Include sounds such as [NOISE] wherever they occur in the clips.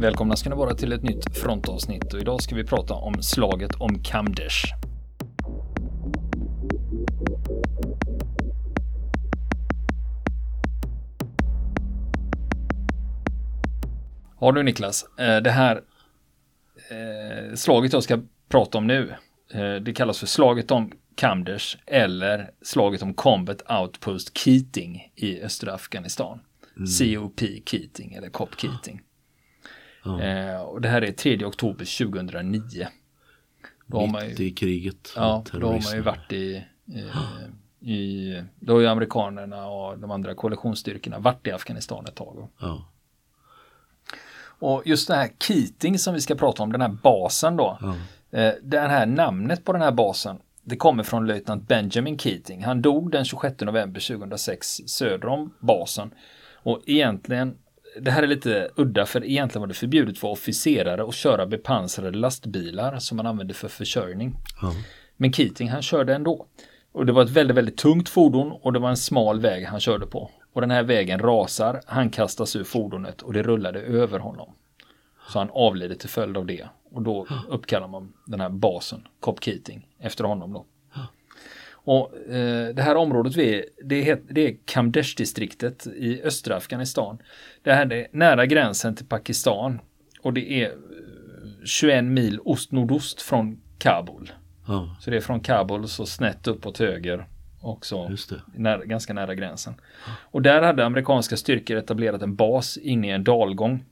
Välkomna ska ni vara till ett nytt frontavsnitt och idag ska vi prata om slaget om Kamdesh. Ja du Niklas, eh, det här eh, slaget jag ska prata om nu, eh, det kallas för slaget om Kamdesh eller slaget om Combat Outpost Keating i östra Afghanistan. Mm. COP Keating eller COP Keating. Ja. Eh, och det här är 3 oktober 2009. Då Mitt ju, i kriget. Ja, då har man ju varit i, eh, i, då har ju amerikanerna och de andra koalitionsstyrkorna varit i Afghanistan ett tag. Ja. Och just det här Keating som vi ska prata om, den här basen då. Ja. Eh, det här namnet på den här basen, det kommer från löjtnant Benjamin Keating. Han dog den 26 november 2006 söder om basen. Och egentligen det här är lite udda för egentligen var det förbjudet för officerare att köra bepansrade lastbilar som man använde för försörjning. Mm. Men Keating han körde ändå. Och det var ett väldigt, väldigt tungt fordon och det var en smal väg han körde på. Och den här vägen rasar, han kastas ur fordonet och det rullade över honom. Så han avlider till följd av det. Och då uppkallar man den här basen, Cop Keating, efter honom då. Och eh, Det här området vi är, det, heter, det är Kamdesh-distriktet i östra Afghanistan. Det här är nära gränsen till Pakistan och det är 21 eh, mil ost-nordost från Kabul. Ja. Så det är från Kabul så snett uppåt höger också nära, ganska nära gränsen. Och där hade amerikanska styrkor etablerat en bas inne i en dalgång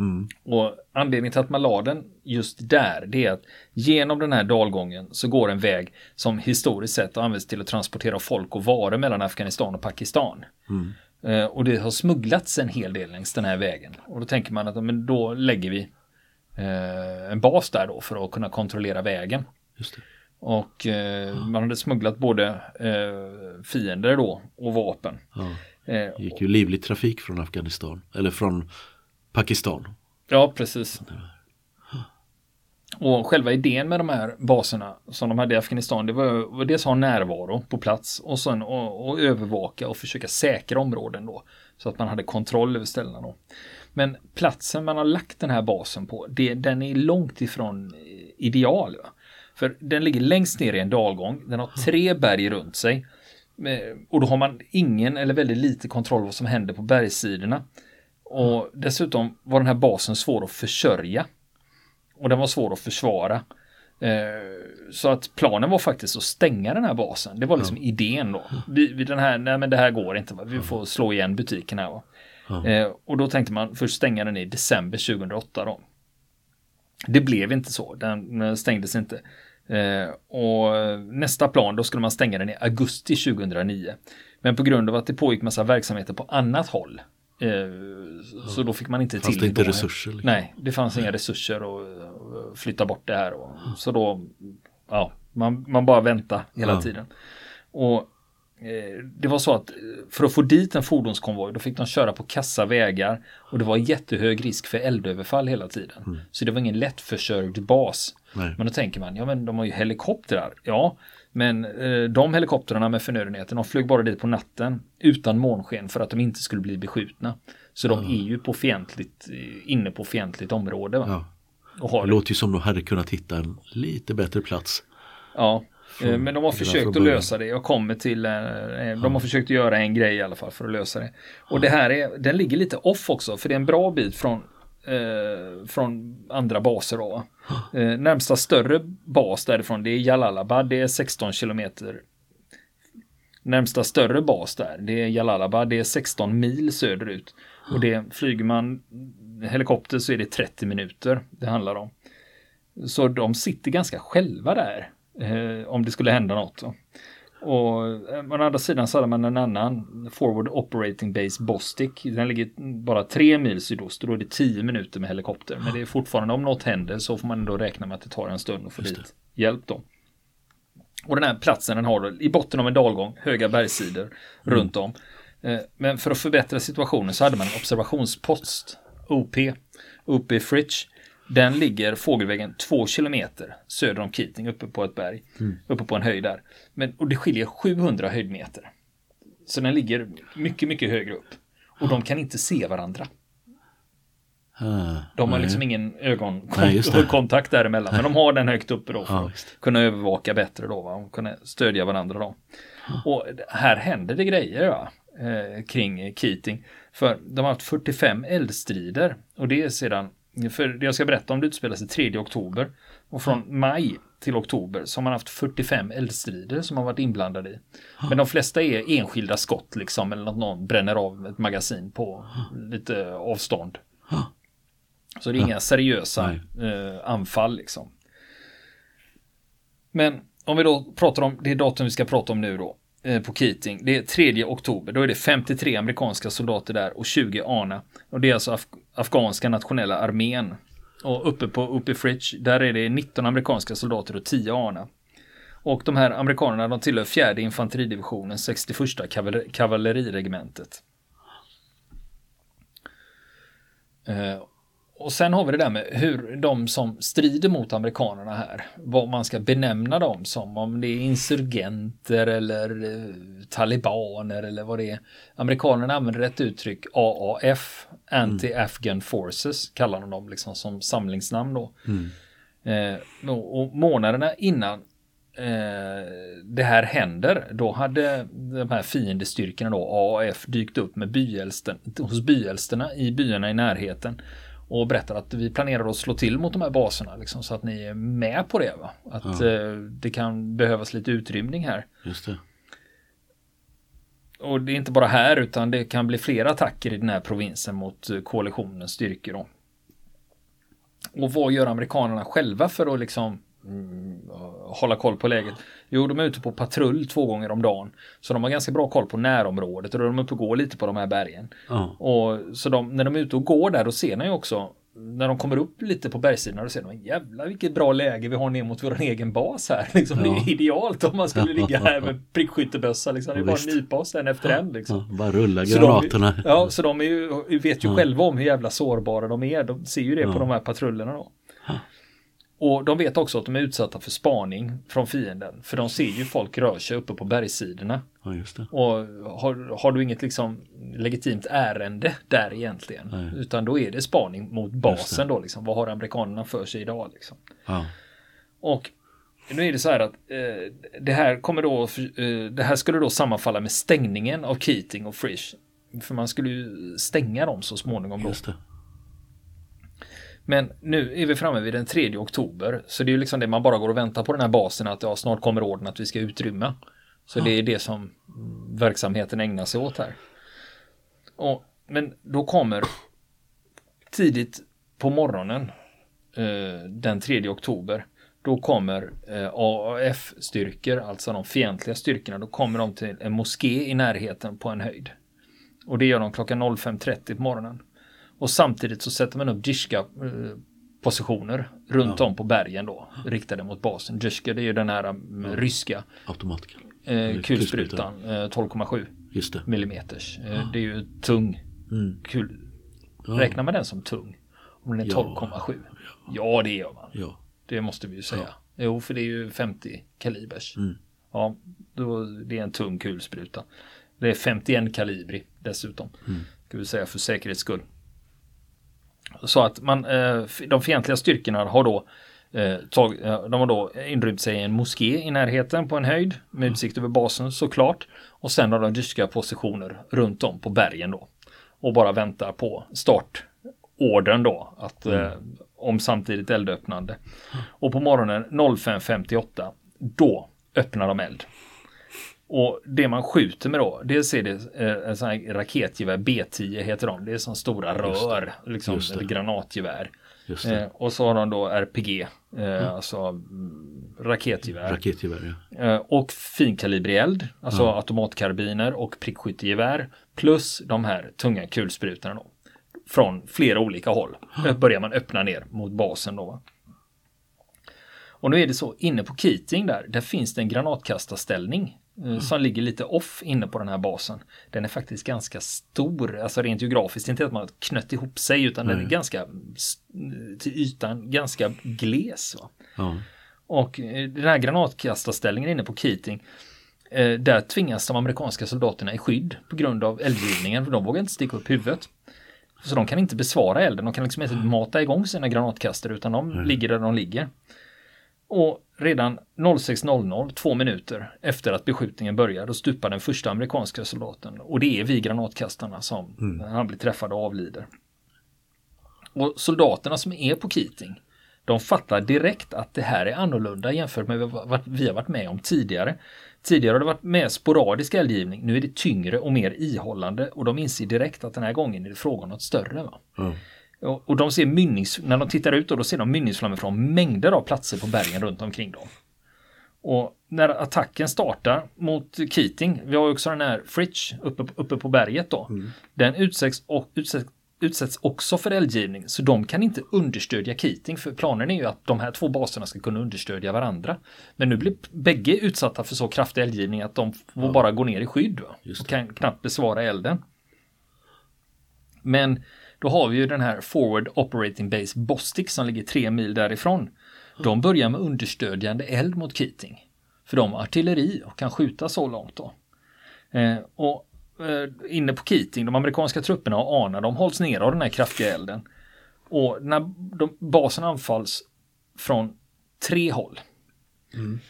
Mm. Och anledningen till att man la den just där, det är att genom den här dalgången så går en väg som historiskt sett används till att transportera folk och varor mellan Afghanistan och Pakistan. Mm. Eh, och det har smugglats en hel del längs den här vägen. Och då tänker man att men då lägger vi eh, en bas där då för att kunna kontrollera vägen. Och eh, man hade smugglat både eh, fiender då och vapen. Ja. Det gick ju livlig trafik från Afghanistan, eller från Pakistan. Ja, precis. Och själva idén med de här baserna som de hade i Afghanistan, det var, var dels ha närvaro på plats och sen och, och övervaka och försöka säkra områden då. Så att man hade kontroll över ställena då. Men platsen man har lagt den här basen på, det, den är långt ifrån ideal. Va? För den ligger längst ner i en dalgång, den har tre berg runt sig. Och då har man ingen eller väldigt lite kontroll vad som händer på bergssidorna. Och dessutom var den här basen svår att försörja. Och den var svår att försvara. Eh, så att planen var faktiskt att stänga den här basen. Det var liksom ja. idén då. Vi, vi, den här, nej men det här går inte. Va? Vi får slå igen butiken här. Va? Eh, och då tänkte man först stänga den i december 2008 då. Det blev inte så. Den stängdes inte. Eh, och nästa plan då skulle man stänga den i augusti 2009. Men på grund av att det pågick massa verksamheter på annat håll så då fick man inte fanns till det inte resurser? Liksom. Nej, det fanns inga resurser att flytta bort det här. Och, så då, ja, man, man bara vänta hela ja. tiden. Och eh, det var så att för att få dit en fordonskonvoj då fick de köra på kassa vägar och det var jättehög risk för eldöverfall hela tiden. Mm. Så det var ingen lättförsörjd bas. Nej. Men då tänker man, ja men de har ju helikoptrar. Ja, men eh, de helikoptrarna med förnödenheter, de flög bara dit på natten utan månsken för att de inte skulle bli beskjutna. Så de är ju på fientligt, eh, inne på fientligt område. Va? Ja. Och har det låter ju som de hade kunnat hitta en lite bättre plats. Ja, eh, men de har försökt att lösa det. Jag kommer till, eh, de har försökt att göra en grej i alla fall för att lösa det. Och det här är, den ligger lite off också, för det är en bra bit från eh, från andra baser. Då. [GASPS] Eh, närmsta större bas därifrån det är Jalalabad, det är 16 kilometer. Närmsta större bas där, det är Jalalabad, det är 16 mil söderut. Och det [GASPS] flyger man helikopter så är det 30 minuter det handlar om. Så de sitter ganska själva där eh, om det skulle hända något. Och eh, å andra sidan så hade man en annan Forward Operating Base Bostic. Den ligger bara tre mil sydost och då är det tio minuter med helikopter. Men det är fortfarande om något händer så får man ändå räkna med att det tar en stund att få dit hjälp då. Och den här platsen den har i botten av en dalgång, höga bergssidor mm. runt om. Eh, men för att förbättra situationen så hade man en observationspost, OP, OP Fritch. Den ligger fågelvägen två kilometer söder om Keating uppe på ett berg. Mm. Uppe på en höjd där. Men, och det skiljer 700 höjdmeter. Så den ligger mycket, mycket högre upp. Och de kan inte se varandra. Ah, de har nej. liksom ingen ögonkontakt däremellan. Men de har den högt uppe då för ja, att kunna övervaka bättre då. Va? Och kunna stödja varandra då. Och här händer det grejer va? Eh, kring Keating. För de har haft 45 eldstrider. Och det är sedan, för det jag ska berätta om det utspelar sig 3 oktober. Och från maj till oktober så har man haft 45 eldstrider som har varit inblandade i. Men de flesta är enskilda skott liksom eller att någon bränner av ett magasin på lite avstånd. Så det är inga seriösa eh, anfall liksom. Men om vi då pratar om det datum vi ska prata om nu då Eh, på Keating. Det är 3 oktober. Då är det 53 amerikanska soldater där och 20 ANA. Och det är alltså Af afghanska nationella armén. Och uppe på uppe Fridge, där är det 19 amerikanska soldater och 10 ANA. Och de här amerikanerna de tillhör fjärde infanteridivisionen, 61 kavalleriregementet. Eh, och sen har vi det där med hur de som strider mot amerikanerna här, vad man ska benämna dem som, om det är insurgenter eller eh, talibaner eller vad det är. Amerikanerna använder ett uttryck AAF, Anti-Afghan Forces, kallar de dem liksom som samlingsnamn då. Mm. Eh, och, och månaderna innan eh, det här händer, då hade de här fiendestyrkorna då, AAF, dykt upp med byälsten, hos byälsterna i byarna i närheten och berättar att vi planerar att slå till mot de här baserna liksom, så att ni är med på det. Va? Att ja. eh, det kan behövas lite utrymning här. Just det. Och det är inte bara här utan det kan bli flera attacker i den här provinsen mot eh, koalitionens styrkor. Då. Och vad gör amerikanerna själva för att liksom hålla koll på läget? Jo, de är ute på patrull två gånger om dagen. Så de har ganska bra koll på närområdet och då är de uppe och går lite på de här bergen. Ja. Och så de, när de är ute och går där, då ser ni också när de kommer upp lite på bergssidan då ser de jävlar vilket bra läge vi har ner mot vår egen bas här. [LAUGHS] Liksom, ja. Det är idealt om man skulle ligga [LAUGHS] här med prickskyttebössa. Liksom. Det är bara att nypa oss en efter en. Liksom. Ja, bara rulla granaterna. Så de, ja, så de ju, vet ju ja. själva om hur jävla sårbara de är. De ser ju det på de här patrullerna då. Och de vet också att de är utsatta för spaning från fienden. För de ser ju folk röra sig uppe på bergssidorna. Ja. Och har, har du inget liksom legitimt ärende där egentligen. Nej. Utan då är det spaning mot basen då liksom. Vad har amerikanerna för sig idag liksom. Ja. Och nu är det så här att eh, det här kommer då, eh, det här skulle då sammanfalla med stängningen av Keating och Frisch. För man skulle ju stänga dem så småningom då. Men nu är vi framme vid den 3 oktober. Så det är ju liksom det man bara går och väntar på den här basen att ja, snart kommer orden att vi ska utrymma. Så ja. det är det som verksamheten ägnar sig åt här. Och, men då kommer tidigt på morgonen eh, den 3 oktober då kommer eh, AAF-styrkor, alltså de fientliga styrkorna, då kommer de till en moské i närheten på en höjd. Och det gör de klockan 05.30 på morgonen. Och samtidigt så sätter man upp Jishka eh, positioner runt ja. om på bergen då, riktade mot basen. Jishka det är ju den här um, ja. ryska automatiken. Eh, kulsprutan, eh, 12,7 millimeters. Eh, ja. Det är ju tung mm. kul. Räknar man den som tung? Om den är 12,7? Ja. det gör man. Ja. Det måste vi ju säga. Jo, för det är ju 50 kalibers. Mm. Ja, då, det är en tung kulspruta. Det är 51 kalibri dessutom. Mm. Ska vi säga för säkerhets skull. Så att man, eh, de fientliga styrkorna har då eh, tag, de har då inrymt sig i en moské i närheten på en höjd med mm. utsikt över basen såklart. Och sen har de ryska positioner runt om på bergen då. Och bara väntar på startordern då. Att, mm. eh, om samtidigt eldöppnande. Och på morgonen 05.58 då öppnar de eld. Och det man skjuter med då, dels är det eh, en sån här raketgevär B10 heter de. Det är som stora rör, liksom ett granatgevär. Eh, och så har de då RPG, eh, mm. alltså mm, raketgevär. raketgevär ja. eh, och finkalibrig eld, alltså ja. automatkarbiner och prickskyttegevär. Plus de här tunga kulsprutorna då. Från flera olika håll ja. börjar man öppna ner mot basen då. Och nu är det så, inne på Keating där, där finns det en granatkastarställning mm. som ligger lite off inne på den här basen. Den är faktiskt ganska stor, alltså rent geografiskt, inte att man knött ihop sig utan mm. den är ganska till ytan ganska gles. Mm. Och eh, den här granatkastarställningen inne på Keating eh, där tvingas de amerikanska soldaterna i skydd på grund av eldgivningen, för de vågar inte sticka upp huvudet. Så de kan inte besvara elden, de kan liksom inte mata igång sina granatkastare utan de mm. ligger där de ligger. Och redan 06.00, två minuter efter att beskjutningen börjar, då stupar den första amerikanska soldaten. Och det är vi granatkastarna som mm. han blir träffad och avlider. Och soldaterna som är på Keating, de fattar direkt att det här är annorlunda jämfört med vad vi har varit med om tidigare. Tidigare har det varit mer sporadisk eldgivning, nu är det tyngre och mer ihållande och de inser direkt att den här gången är det fråga om något större. Va? Mm. Och, och, de ser mynnings, när de tittar ut då, ser de mynningsflammor från mängder av platser på bergen runt omkring dem. Och när attacken startar mot Keating, vi har också den här Fritch uppe, uppe på berget då. Mm. Den utsätts, och, utsätts, utsätts också för eldgivning så de kan inte understödja Keating för planen är ju att de här två baserna ska kunna understödja varandra. Men nu blir bägge utsatta för så kraftig eldgivning att de får ja. bara gå ner i skydd och kan knappt besvara elden. Men då har vi ju den här Forward Operating Base Bostik som ligger tre mil därifrån. De börjar med understödjande eld mot Keating. För de har artilleri och kan skjuta så långt då. Eh, och eh, inne på Keating, de amerikanska trupperna och ANA, de hålls ner av den här kraftiga elden. Och när de, basen anfalls från tre håll. Mm.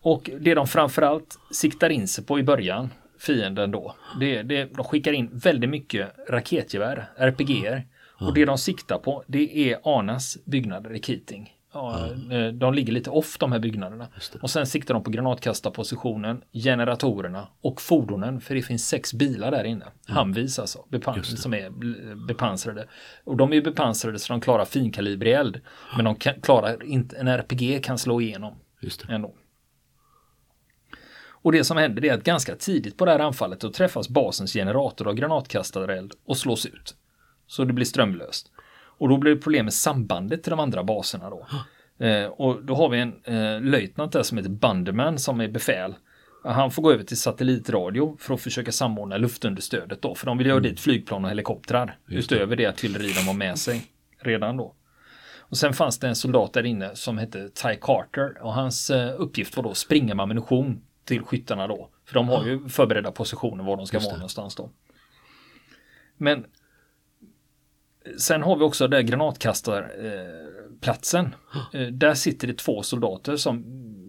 Och det de framförallt siktar in sig på i början, fienden då, det, det, de skickar in väldigt mycket raketgevär, RPGer. Mm. Och det de siktar på, det är ANAs byggnader i Keating. Ja, mm. De ligger lite off de här byggnaderna. Och sen siktar de på granatkastarpositionen, generatorerna och fordonen. För det finns sex bilar där inne. Mm. Humvees alltså, som är bepansrade. Och de är bepansrade så de klarar finkalibrig eld. Men de kan, klarar inte, en RPG kan slå igenom. Just det. Ändå. Och det som händer är att ganska tidigt på det här anfallet då träffas basens generator av granatkastareld och slås ut. Så det blir strömlöst. Och då blir det problem med sambandet till de andra baserna då. Eh, och då har vi en eh, löjtnant där som heter Banderman som är befäl. Han får gå över till satellitradio för att försöka samordna luftunderstödet då. För de vill göra mm. dit flygplan och helikoptrar. Just utöver det artilleri de har med sig redan då. Och sen fanns det en soldat där inne som hette Ty Carter och hans eh, uppgift var då att springa med ammunition till skyttarna då. För de har ju förberedda positioner var de ska vara någonstans då. Men Sen har vi också där granatkastarplatsen. Eh, där sitter det två soldater som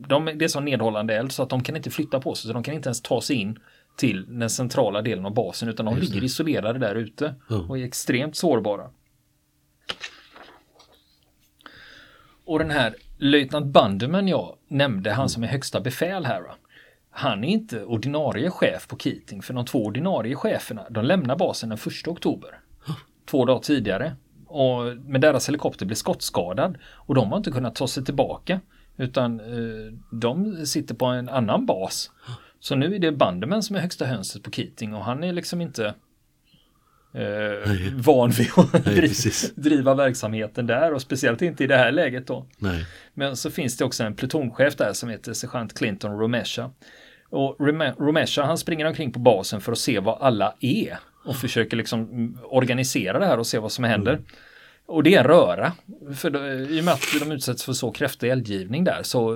de, det är som nedhållande eld så att de kan inte flytta på sig så de kan inte ens ta sig in till den centrala delen av basen utan de ligger isolerade där ute och är extremt sårbara. Och den här löjtnant Banderman jag nämnde, han som är högsta befäl här. Han är inte ordinarie chef på Keating för de två ordinarie cheferna de lämnar basen den 1 oktober två dagar tidigare. Och, men deras helikopter blev skottskadad och de har inte kunnat ta sig tillbaka. Utan eh, de sitter på en annan bas. Så nu är det Banderman som är högsta hönset på Keating och han är liksom inte eh, van vid att Nej, driva verksamheten där och speciellt inte i det här läget då. Nej. Men så finns det också en plutonchef där som heter sergeant Clinton Romesha. Och Romesha han springer omkring på basen för att se vad alla är och försöker liksom organisera det här och se vad som händer. Mm. Och det är en röra. För då, I och med att de utsätts för så kraftig eldgivning där så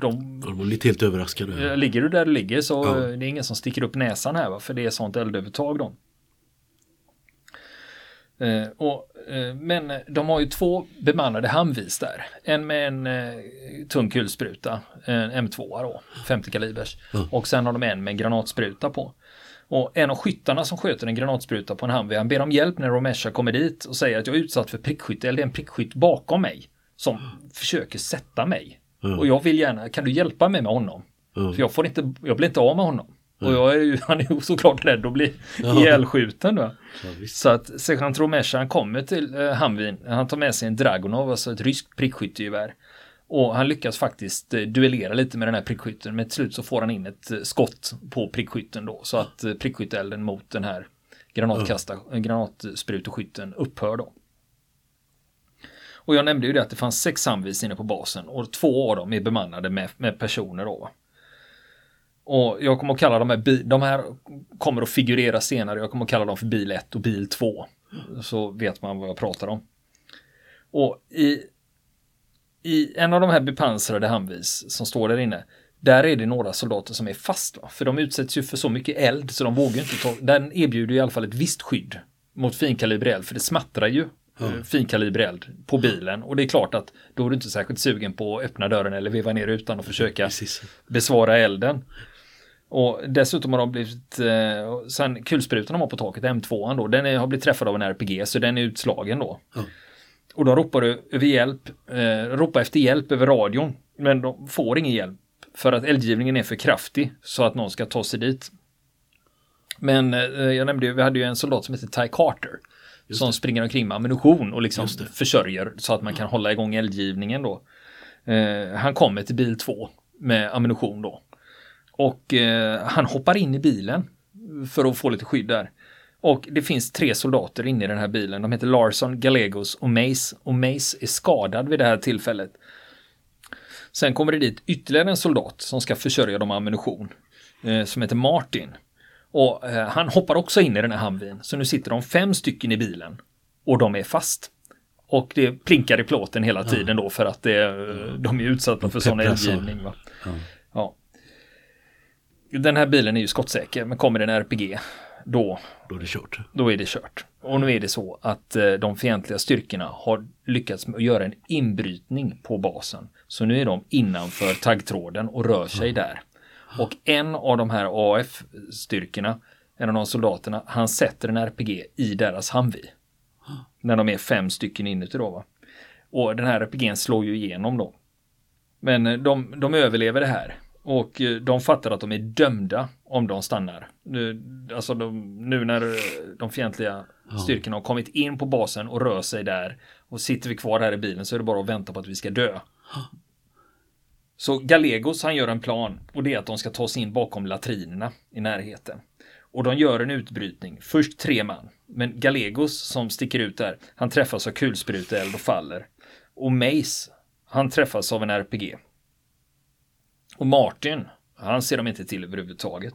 de... De var lite helt överraskade. Ligger du där du ligger så ja. det är ingen som sticker upp näsan här va? för det är sånt eldövertag då. Eh, och, eh, men de har ju två bemannade handvis där. En med en eh, tung kulspruta, en M2 då, 50 kalibers. Mm. Och sen har de en med granatspruta på. Och en av skyttarna som sköter en granatspruta på en Humvee, han ber om hjälp när Romesha kommer dit och säger att jag är utsatt för prickskytte, eller det är en prickskytt bakom mig som mm. försöker sätta mig. Mm. Och jag vill gärna, kan du hjälpa mig med honom? Mm. För jag får inte, jag blir inte av med honom. Och jag är ju, [LAUGHS] han är ju såklart rädd att bli ja. ihjälskjuten då. Ja, så att sergeant Romesha han kommer till eh, Humveen, han tar med sig en Dragonov, alltså ett ryskt prickskyttegevär. Och han lyckas faktiskt eh, duellera lite med den här prickskytten. Men till slut så får han in ett eh, skott på prickskytten då. Så att eh, prickskytteelden mot den här granatkasta, mm. granatspruteskytten upphör då. Och jag nämnde ju det att det fanns sex samvis inne på basen och två av dem är bemannade med, med personer då. Och jag kommer att kalla de här, de här kommer att figurera senare, jag kommer att kalla dem för bil 1 och bil 2. Så vet man vad jag pratar om. Och i i en av de här bepansrade Humvees som står där inne, där är det några soldater som är fast. För de utsätts ju för så mycket eld så de vågar inte ta, den erbjuder i alla fall ett visst skydd mot finkalibrig eld, för det smattrar ju mm. finkalibrig eld på bilen. Och det är klart att då är du inte särskilt sugen på att öppna dörren eller veva ner utan och försöka Precis. besvara elden. Och dessutom har de blivit, eh, sen kulsprutan de har på taket, M2 då, den är, har blivit träffad av en RPG så den är utslagen då. Mm. Och de ropar över hjälp, eh, ropar efter hjälp över radion. Men de får ingen hjälp för att eldgivningen är för kraftig så att någon ska ta sig dit. Men eh, jag nämnde ju, vi hade ju en soldat som heter Ty Carter. Just som det. springer omkring med ammunition och liksom försörjer så att man kan hålla igång eldgivningen då. Eh, han kommer till bil 2 med ammunition då. Och eh, han hoppar in i bilen för att få lite skydd där. Och det finns tre soldater inne i den här bilen. De heter Larson, Gallegos och Mace. Och Mace är skadad vid det här tillfället. Sen kommer det dit ytterligare en soldat som ska försörja dem med ammunition. Eh, som heter Martin. Och eh, han hoppar också in i den här Humveen. Så nu sitter de fem stycken i bilen. Och de är fast. Och det plinkar i plåten hela tiden då för att det, de är utsatta för sån eldgivning. Va? Ja. Den här bilen är ju skottsäker, men kommer det en RPG då, då är det kört. Då är det kört. Och nu är det så att eh, de fientliga styrkorna har lyckats med att göra en inbrytning på basen. Så nu är de innanför taggtråden och rör sig där. Och en av de här AF-styrkorna, en av de soldaterna, han sätter en RPG i deras Humvee. När de är fem stycken inuti då. Va? Och den här RPGn slår ju igenom då. Men eh, de, de överlever det här. Och eh, de fattar att de är dömda om de stannar. Alltså de, nu när de fientliga styrkorna har kommit in på basen och rör sig där och sitter vi kvar här i bilen så är det bara att vänta på att vi ska dö. Så Gallegos han gör en plan och det är att de ska ta sig in bakom latrinerna i närheten. Och de gör en utbrytning, först tre man. Men Gallegos som sticker ut där, han träffas av kulspruteeld och faller. Och Mace, han träffas av en RPG. Och Martin, han ser de inte till överhuvudtaget.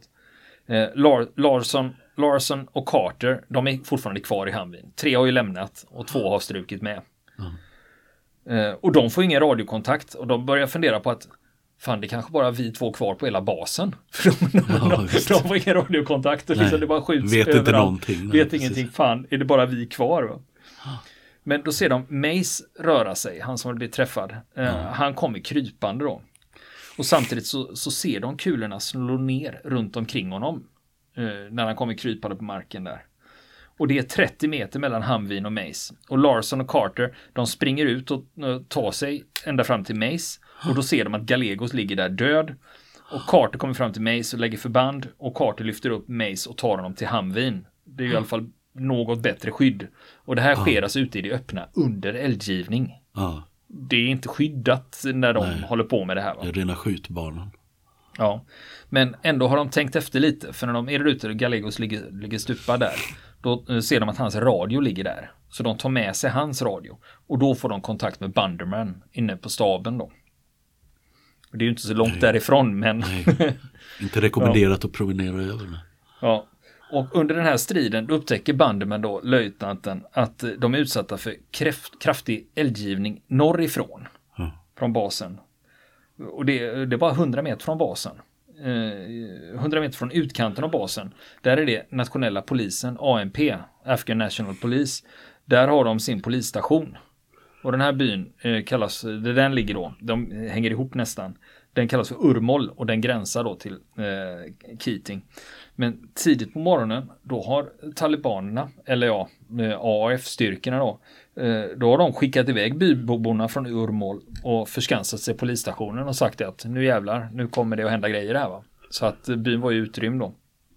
Eh, Lar Larsson, Larson och Carter, de är fortfarande kvar i Hamvin. Tre har ju lämnat och två har strukit med. Mm. Eh, och de får ingen radiokontakt och de börjar fundera på att Fan, det är kanske bara vi två kvar på hela basen. [LAUGHS] För de, de, ja, de, de får ingen radiokontakt och liksom det bara skjuts Vet överallt. inte någonting. Vet nej, ingenting. Precis. Fan, är det bara vi kvar? Va? Men då ser de Mace röra sig, han som har blivit träffad. Eh, mm. Han kommer krypande då. Och samtidigt så, så ser de kulorna slå ner runt omkring honom. Eh, när han kommer krypande på marken där. Och det är 30 meter mellan Hamvin och Mace. Och Larson och Carter, de springer ut och uh, tar sig ända fram till Mace. Och då ser de att Gallegos ligger där död. Och Carter kommer fram till Mace och lägger förband. Och Carter lyfter upp Mace och tar honom till Hamvin. Det är ju i alla fall något bättre skydd. Och det här sker alltså ute i det öppna under eldgivning. Det är inte skyddat när de Nej. håller på med det här. Va? Det är rena skjutbanan. Ja, men ändå har de tänkt efter lite. För när de är där ute och Gallegos ligger, ligger stupad där. Då eh, ser de att hans radio ligger där. Så de tar med sig hans radio. Och då får de kontakt med Bunderman inne på staben då. Det är ju inte så långt Nej. därifrån men... inte rekommenderat [LAUGHS] ja. att promenera över. Ja. Och under den här striden upptäcker Bunderman då, löjtnanten, att de är utsatta för kräft, kraftig eldgivning norrifrån. Ja. Från basen. Och det, det är bara 100 meter från basen. 100 eh, meter från utkanten av basen. Där är det nationella polisen, ANP, Afghan National Police. Där har de sin polisstation. Och den här byn eh, kallas, där den ligger då, de hänger ihop nästan. Den kallas för Urmol och den gränsar då till eh, Keating. Men tidigt på morgonen, då har talibanerna, eller ja, eh, AAF-styrkorna då, eh, då har de skickat iväg byborna från Urmol och förskansat sig polisstationen och sagt att nu jävlar, nu kommer det att hända grejer här va. Så att byn var ju utrymd då.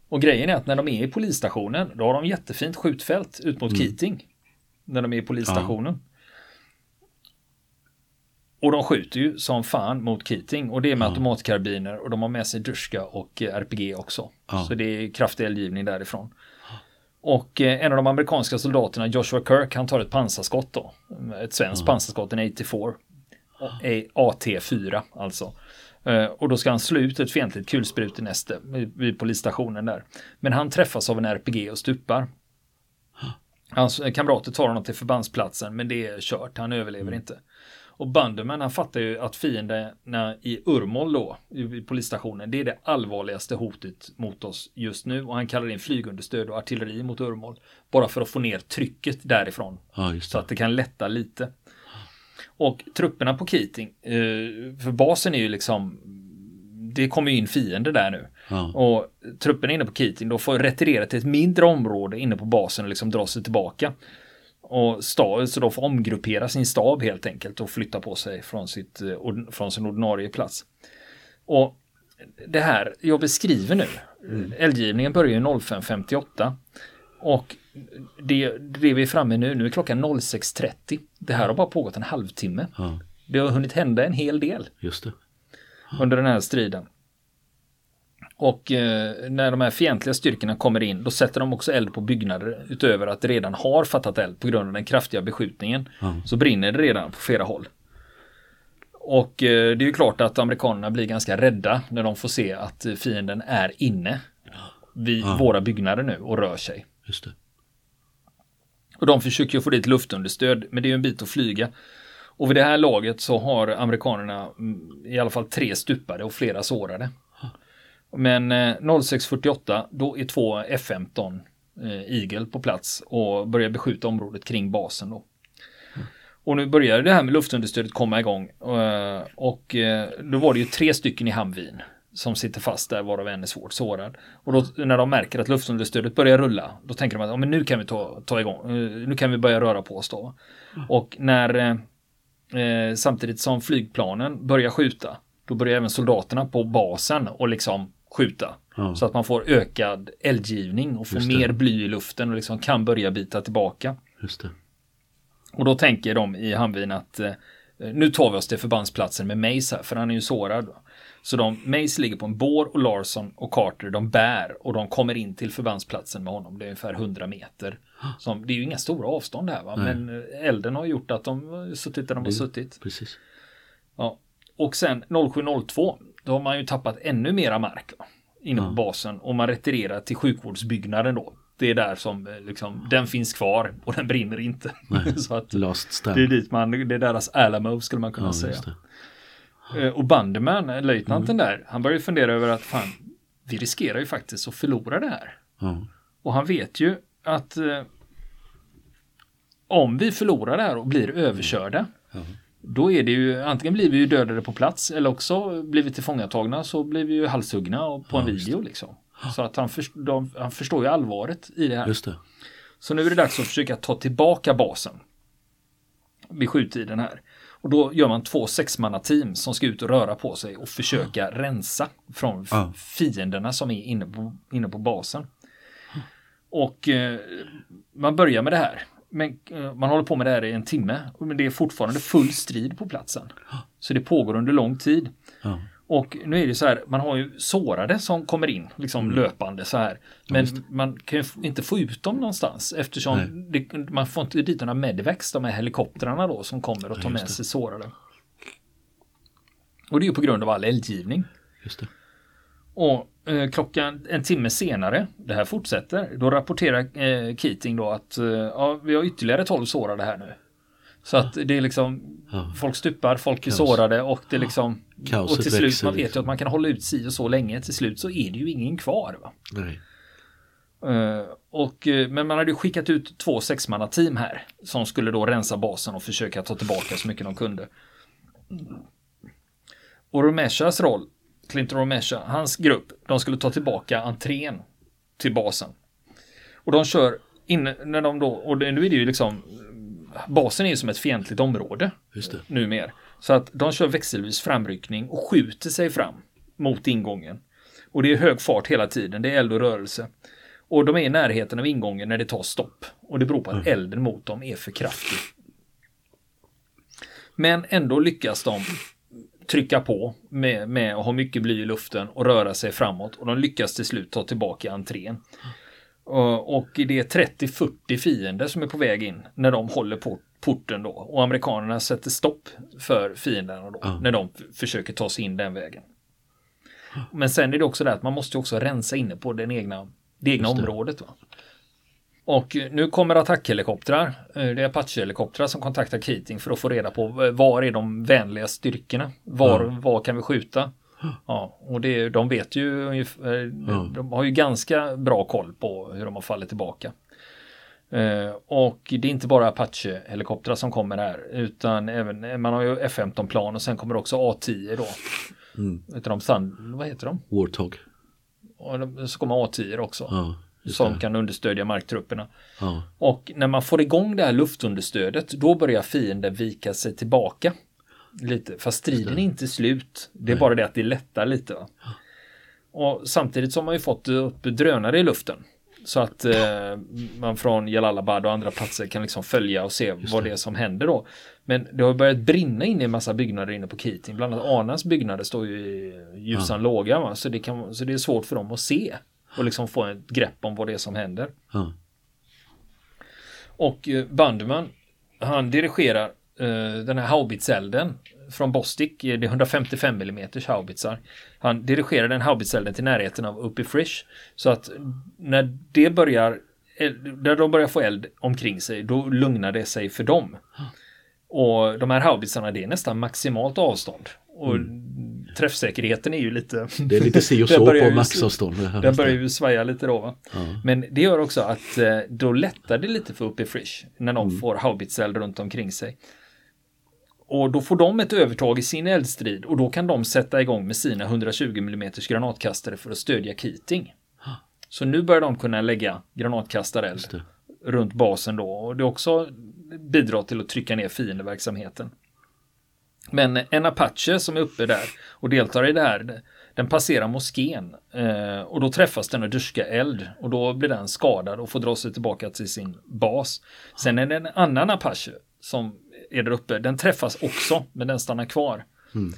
Och grejen är att när de är i polisstationen, då har de jättefint skjutfält ut mot mm. Keating. När de är i polisstationen. Ja. Och de skjuter ju som fan mot Keating och det är med ja. automatkarbiner och de har med sig Duska och eh, RPG också. Ja. Så det är kraftig eldgivning därifrån. Och eh, en av de amerikanska soldaterna, Joshua Kirk, han tar ett pansarskott då. Ett svenskt ja. pansarskott, en 84. AT4 alltså. Eh, och då ska han slå ut ett fientligt kulsprutenäste vid polisstationen där. Men han träffas av en RPG och stupar. Hans kamrater tar honom till förbandsplatsen men det är kört, han överlever mm. inte. Och Banderman han fattar ju att fienderna i Urmol då, i polisstationen, det är det allvarligaste hotet mot oss just nu. Och han kallar in flygunderstöd och artilleri mot Urmol. Bara för att få ner trycket därifrån. Ja, så att det kan lätta lite. Och trupperna på Keating, eh, för basen är ju liksom det kommer in fiender där nu. Ja. Och trupperna inne på Keating då får retirera till ett mindre område inne på basen och liksom dra sig tillbaka. Och stab, så då får omgruppera sin stab helt enkelt och flytta på sig från, sitt, eh, från sin ordinarie plats. Och det här jag beskriver nu, mm. eldgivningen börjar ju 05.58 och det, det vi är framme nu, nu är klockan 06.30. Det här har bara pågått en halvtimme. Ja. Det har hunnit hända en hel del. Just det. Under den här striden. Och eh, när de här fientliga styrkorna kommer in, då sätter de också eld på byggnader utöver att det redan har fattat eld på grund av den kraftiga beskjutningen. Mm. Så brinner det redan på flera håll. Och eh, det är ju klart att amerikanerna blir ganska rädda när de får se att fienden är inne vid mm. våra byggnader nu och rör sig. Just det. Och de försöker ju få dit luftunderstöd, men det är ju en bit att flyga. Och vid det här laget så har amerikanerna mm, i alla fall tre stupade och flera sårade. Men eh, 06.48 då är två F-15 eh, Eagle på plats och börjar beskjuta området kring basen då. Och nu börjar det här med luftunderstödet komma igång. Eh, och eh, då var det ju tre stycken i Hamvin som sitter fast där varav en är svårt sårad. Och då när de märker att luftunderstödet börjar rulla, då tänker de att ja, men nu kan vi ta, ta igång, nu kan vi börja röra på oss då. Mm. Och när eh, samtidigt som flygplanen börjar skjuta, då börjar även soldaterna på basen och liksom skjuta. Ja. Så att man får ökad eldgivning och får mer bly i luften och liksom kan börja bita tillbaka. Just det. Och då tänker de i Hamvin att eh, nu tar vi oss till förbandsplatsen med Mace här, för han är ju sårad. Så de, Mace ligger på en bår och Larsson och Carter de bär och de kommer in till förbandsplatsen med honom. Det är ungefär 100 meter. Som, det är ju inga stora avstånd här va? men eh, elden har gjort att de suttit där de har suttit. Precis. Ja. Och sen 0702 då har man ju tappat ännu mera mark va? inne på ja. basen och man retirerar till sjukvårdsbyggnaden då. Det är där som eh, liksom, den finns kvar och den brinner inte. [LAUGHS] Så att det är dit man, det är deras Alamo skulle man kunna ja, säga. Eh, och Banderman, eh, löjtnanten mm. där, han börjar fundera över att fan, vi riskerar ju faktiskt att förlora det här. Mm. Och han vet ju att eh, om vi förlorar det här och blir överkörda, mm. Då är det ju, antingen blir vi ju dödade på plats eller också blir vi tillfångatagna så blir vi ju halshuggna på en video liksom. Så att han, först, de, han förstår ju allvaret i det här. Just det. Så nu är det dags att försöka ta tillbaka basen. Vid skjuttiden här. Och då gör man två sexmannateam som ska ut och röra på sig och försöka rensa från ja. fienderna som är inne på, inne på basen. Och eh, man börjar med det här. Men eh, man håller på med det här i en timme. Men det är fortfarande full strid på platsen. Så det pågår under lång tid. Ja. Och nu är det så här, man har ju sårade som kommer in liksom mm. löpande så här. Men ja, man kan ju inte få ut dem någonstans eftersom det, man får inte dit några medvex, de här helikoptrarna då som kommer och tar med sig sårade. Och det är ju på grund av all eldgivning. Just det. Och eh, klockan en timme senare, det här fortsätter, då rapporterar eh, Keating då att eh, ja, vi har ytterligare 12 sårade här nu. Så att det är liksom ja. Folk stupar, folk är Kaos. sårade och det liksom Kaoset Och till slut, man vet ju liksom. att man kan hålla ut si och så länge. Till slut så är det ju ingen kvar. Va? Nej. Uh, och, uh, men man hade ju skickat ut två sexmannateam här som skulle då rensa basen och försöka ta tillbaka så mycket de kunde. Och Romeshas roll, Clinton Romesha, hans grupp, de skulle ta tillbaka entrén till basen. Och de kör in, när de då, och nu är det ju liksom basen är ju som ett fientligt område. Just det. Numer. Så att de kör växelvis framryckning och skjuter sig fram mot ingången. Och det är hög fart hela tiden, det är eld och rörelse. Och de är i närheten av ingången när det tar stopp. Och det beror på att mm. elden mot dem är för kraftig. Men ändå lyckas de trycka på med, med att ha mycket bly i luften och röra sig framåt. Och de lyckas till slut ta tillbaka entrén. Och det är 30-40 fiender som är på väg in när de håller på porten då. Och amerikanerna sätter stopp för fienderna då. Mm. När de försöker ta sig in den vägen. Men sen är det också det att man måste också rensa inne på den egna, det egna det. området. Va? Och nu kommer attackhelikoptrar. Det är Apache-helikoptrar som kontaktar Keating för att få reda på var är de vänliga styrkorna? Var, mm. var kan vi skjuta? Ja, och det, de vet ju mm. de har ju ganska bra koll på hur de har fallit tillbaka. Och det är inte bara Apache-helikoptrar som kommer här utan även, man har ju F-15-plan och sen kommer också A-10 då. Mm. Heter de Sand, vad heter de? Warthog. Och så kommer A-10 också. Ja, som kan understödja marktrupperna. Ja. Och när man får igång det här luftunderstödet då börjar fienden vika sig tillbaka. Lite, fast striden är inte slut. Det är Nej. bara det att det lättar lite. Va? Och samtidigt så har man ju fått upp drönare i luften. Så att eh, man från Jalalabad och andra platser kan liksom följa och se vad det är som händer då. Men det har börjat brinna in i en massa byggnader inne på Keating. Bland annat Anas byggnader står ju i ljusan ja. låga. Va? Så, det kan, så det är svårt för dem att se. Och liksom få ett grepp om vad det är som händer. Ja. Och eh, Bandman, han dirigerar eh, den här haubitselden från Bostik, det är 155 mm haubitsar. Han dirigerar den haubitselden till närheten av Uppy Frisch. Så att när det börjar, när de börjar få eld omkring sig, då lugnar det sig för dem. Och de här haubitsarna, det är nästan maximalt avstånd. Och mm. Träffsäkerheten är ju lite... Det är lite si och [LAUGHS] så på maxavstånd. Den börjar ju svaja lite då. Ja. Men det gör också att eh, då lättar det lite för Uppy Frisch när de mm. får haubitseld runt omkring sig. Och då får de ett övertag i sin eldstrid och då kan de sätta igång med sina 120 mm granatkastare för att stödja Keating. Så nu börjar de kunna lägga granatkastareld runt basen då och det också bidrar till att trycka ner fiendeverksamheten. Men en Apache som är uppe där och deltar i det här, den passerar moskén eh, och då träffas den och duska eld och då blir den skadad och får dra sig tillbaka till sin bas. Sen är det en annan Apache som är där uppe. Den träffas också, men den stannar kvar. Mm.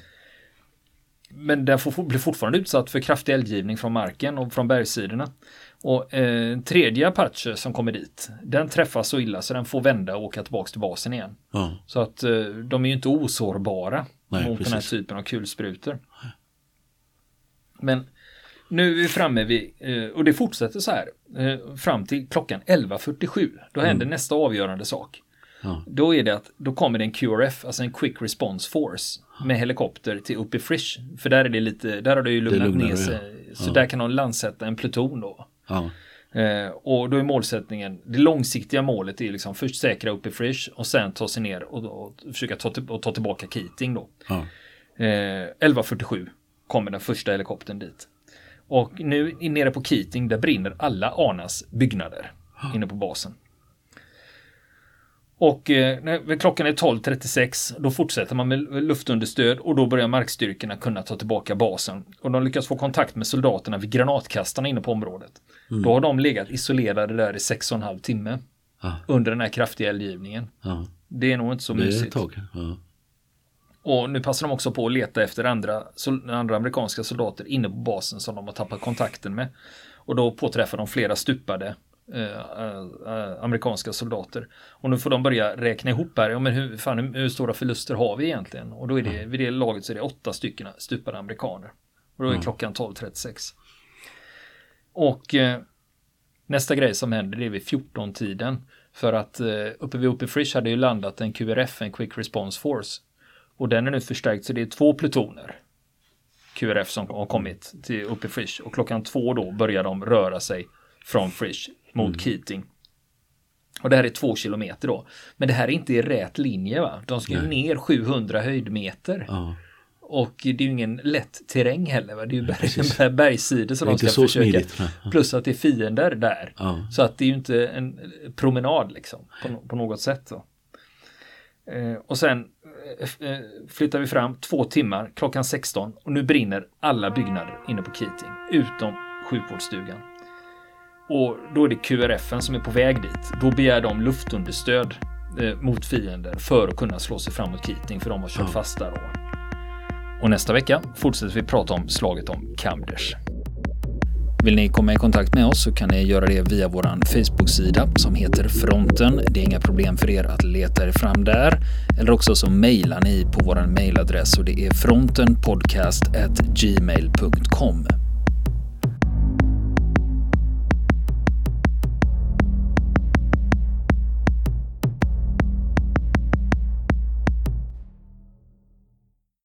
Men den får, blir fortfarande utsatt för kraftig eldgivning från marken och från bergssidorna. Och eh, tredje Apache som kommer dit, den träffas så illa så den får vända och åka tillbaka till basen igen. Ja. Så att eh, de är ju inte osårbara Nej, mot precis. den här typen av kulsprutor. Men nu är vi framme vid, eh, och det fortsätter så här, eh, fram till klockan 11.47. Då händer mm. nästa avgörande sak. Ja. Då är det att då kommer det en QRF, alltså en Quick Response Force med helikopter till uppe i Frisch. För där är det lite, där har det ju lugnat ner sig. Ja. Så där kan de landsätta en pluton då. Ja. Eh, och då är målsättningen, det långsiktiga målet är liksom först säkra uppe i Frisch och sen ta sig ner och, och försöka ta, och ta tillbaka Keating då. Ja. Eh, 11.47 kommer den första helikoptern dit. Och nu nere på Keating, där brinner alla Anas byggnader inne på basen. Och eh, när klockan är 12.36 då fortsätter man med luftunderstöd och då börjar markstyrkorna kunna ta tillbaka basen. Och de lyckas få kontakt med soldaterna vid granatkastarna inne på området. Mm. Då har de legat isolerade där i 6,5 timme. Ah. Under den här kraftiga eldgivningen. Ah. Det är nog inte så mysigt. Ah. Och nu passar de också på att leta efter andra, andra amerikanska soldater inne på basen som de har tappat kontakten med. Och då påträffar de flera stupade Eh, eh, amerikanska soldater. Och nu får de börja räkna ihop här, ja, men hur, fan, hur stora förluster har vi egentligen? Och då är det, mm. vid det laget så är det åtta stycken stupade amerikaner. Och då är mm. klockan 12.36. Och eh, nästa grej som händer det är vid 14-tiden. För att eh, uppe vid uppe Frisch hade ju landat en QRF, en Quick Response Force. Och den är nu förstärkt så det är två plutoner. QRF som har kommit till uppe Frisch. Och klockan två då börjar de röra sig från Frisch mot mm. Keating. Och det här är två kilometer då. Men det här är inte i rät linje va? De ska ju ner 700 höjdmeter. Ja. Och det är ju ingen lätt terräng heller. Va? Det är ju berg, [LAUGHS] bergssidor som de ska försöka. Smidigt, Plus att det är fiender där. Ja. Så att det är ju inte en promenad liksom. På, på något sätt. Då. Eh, och sen eh, eh flyttar vi fram två timmar klockan 16 och nu brinner alla byggnader inne på Keating utom sjukvårdsstugan. Och då är det QRF som är på väg dit. Då begär de luftunderstöd eh, mot fiender för att kunna slå sig framåt Keating för de har kört ja. fast där. Då. Och nästa vecka fortsätter vi prata om slaget om Kamders. Vill ni komma i kontakt med oss så kan ni göra det via vår Facebook-sida som heter Fronten. Det är inga problem för er att leta er fram där. Eller också så mejlar ni på vår mejladress och det är frontenpodcastgmail.com.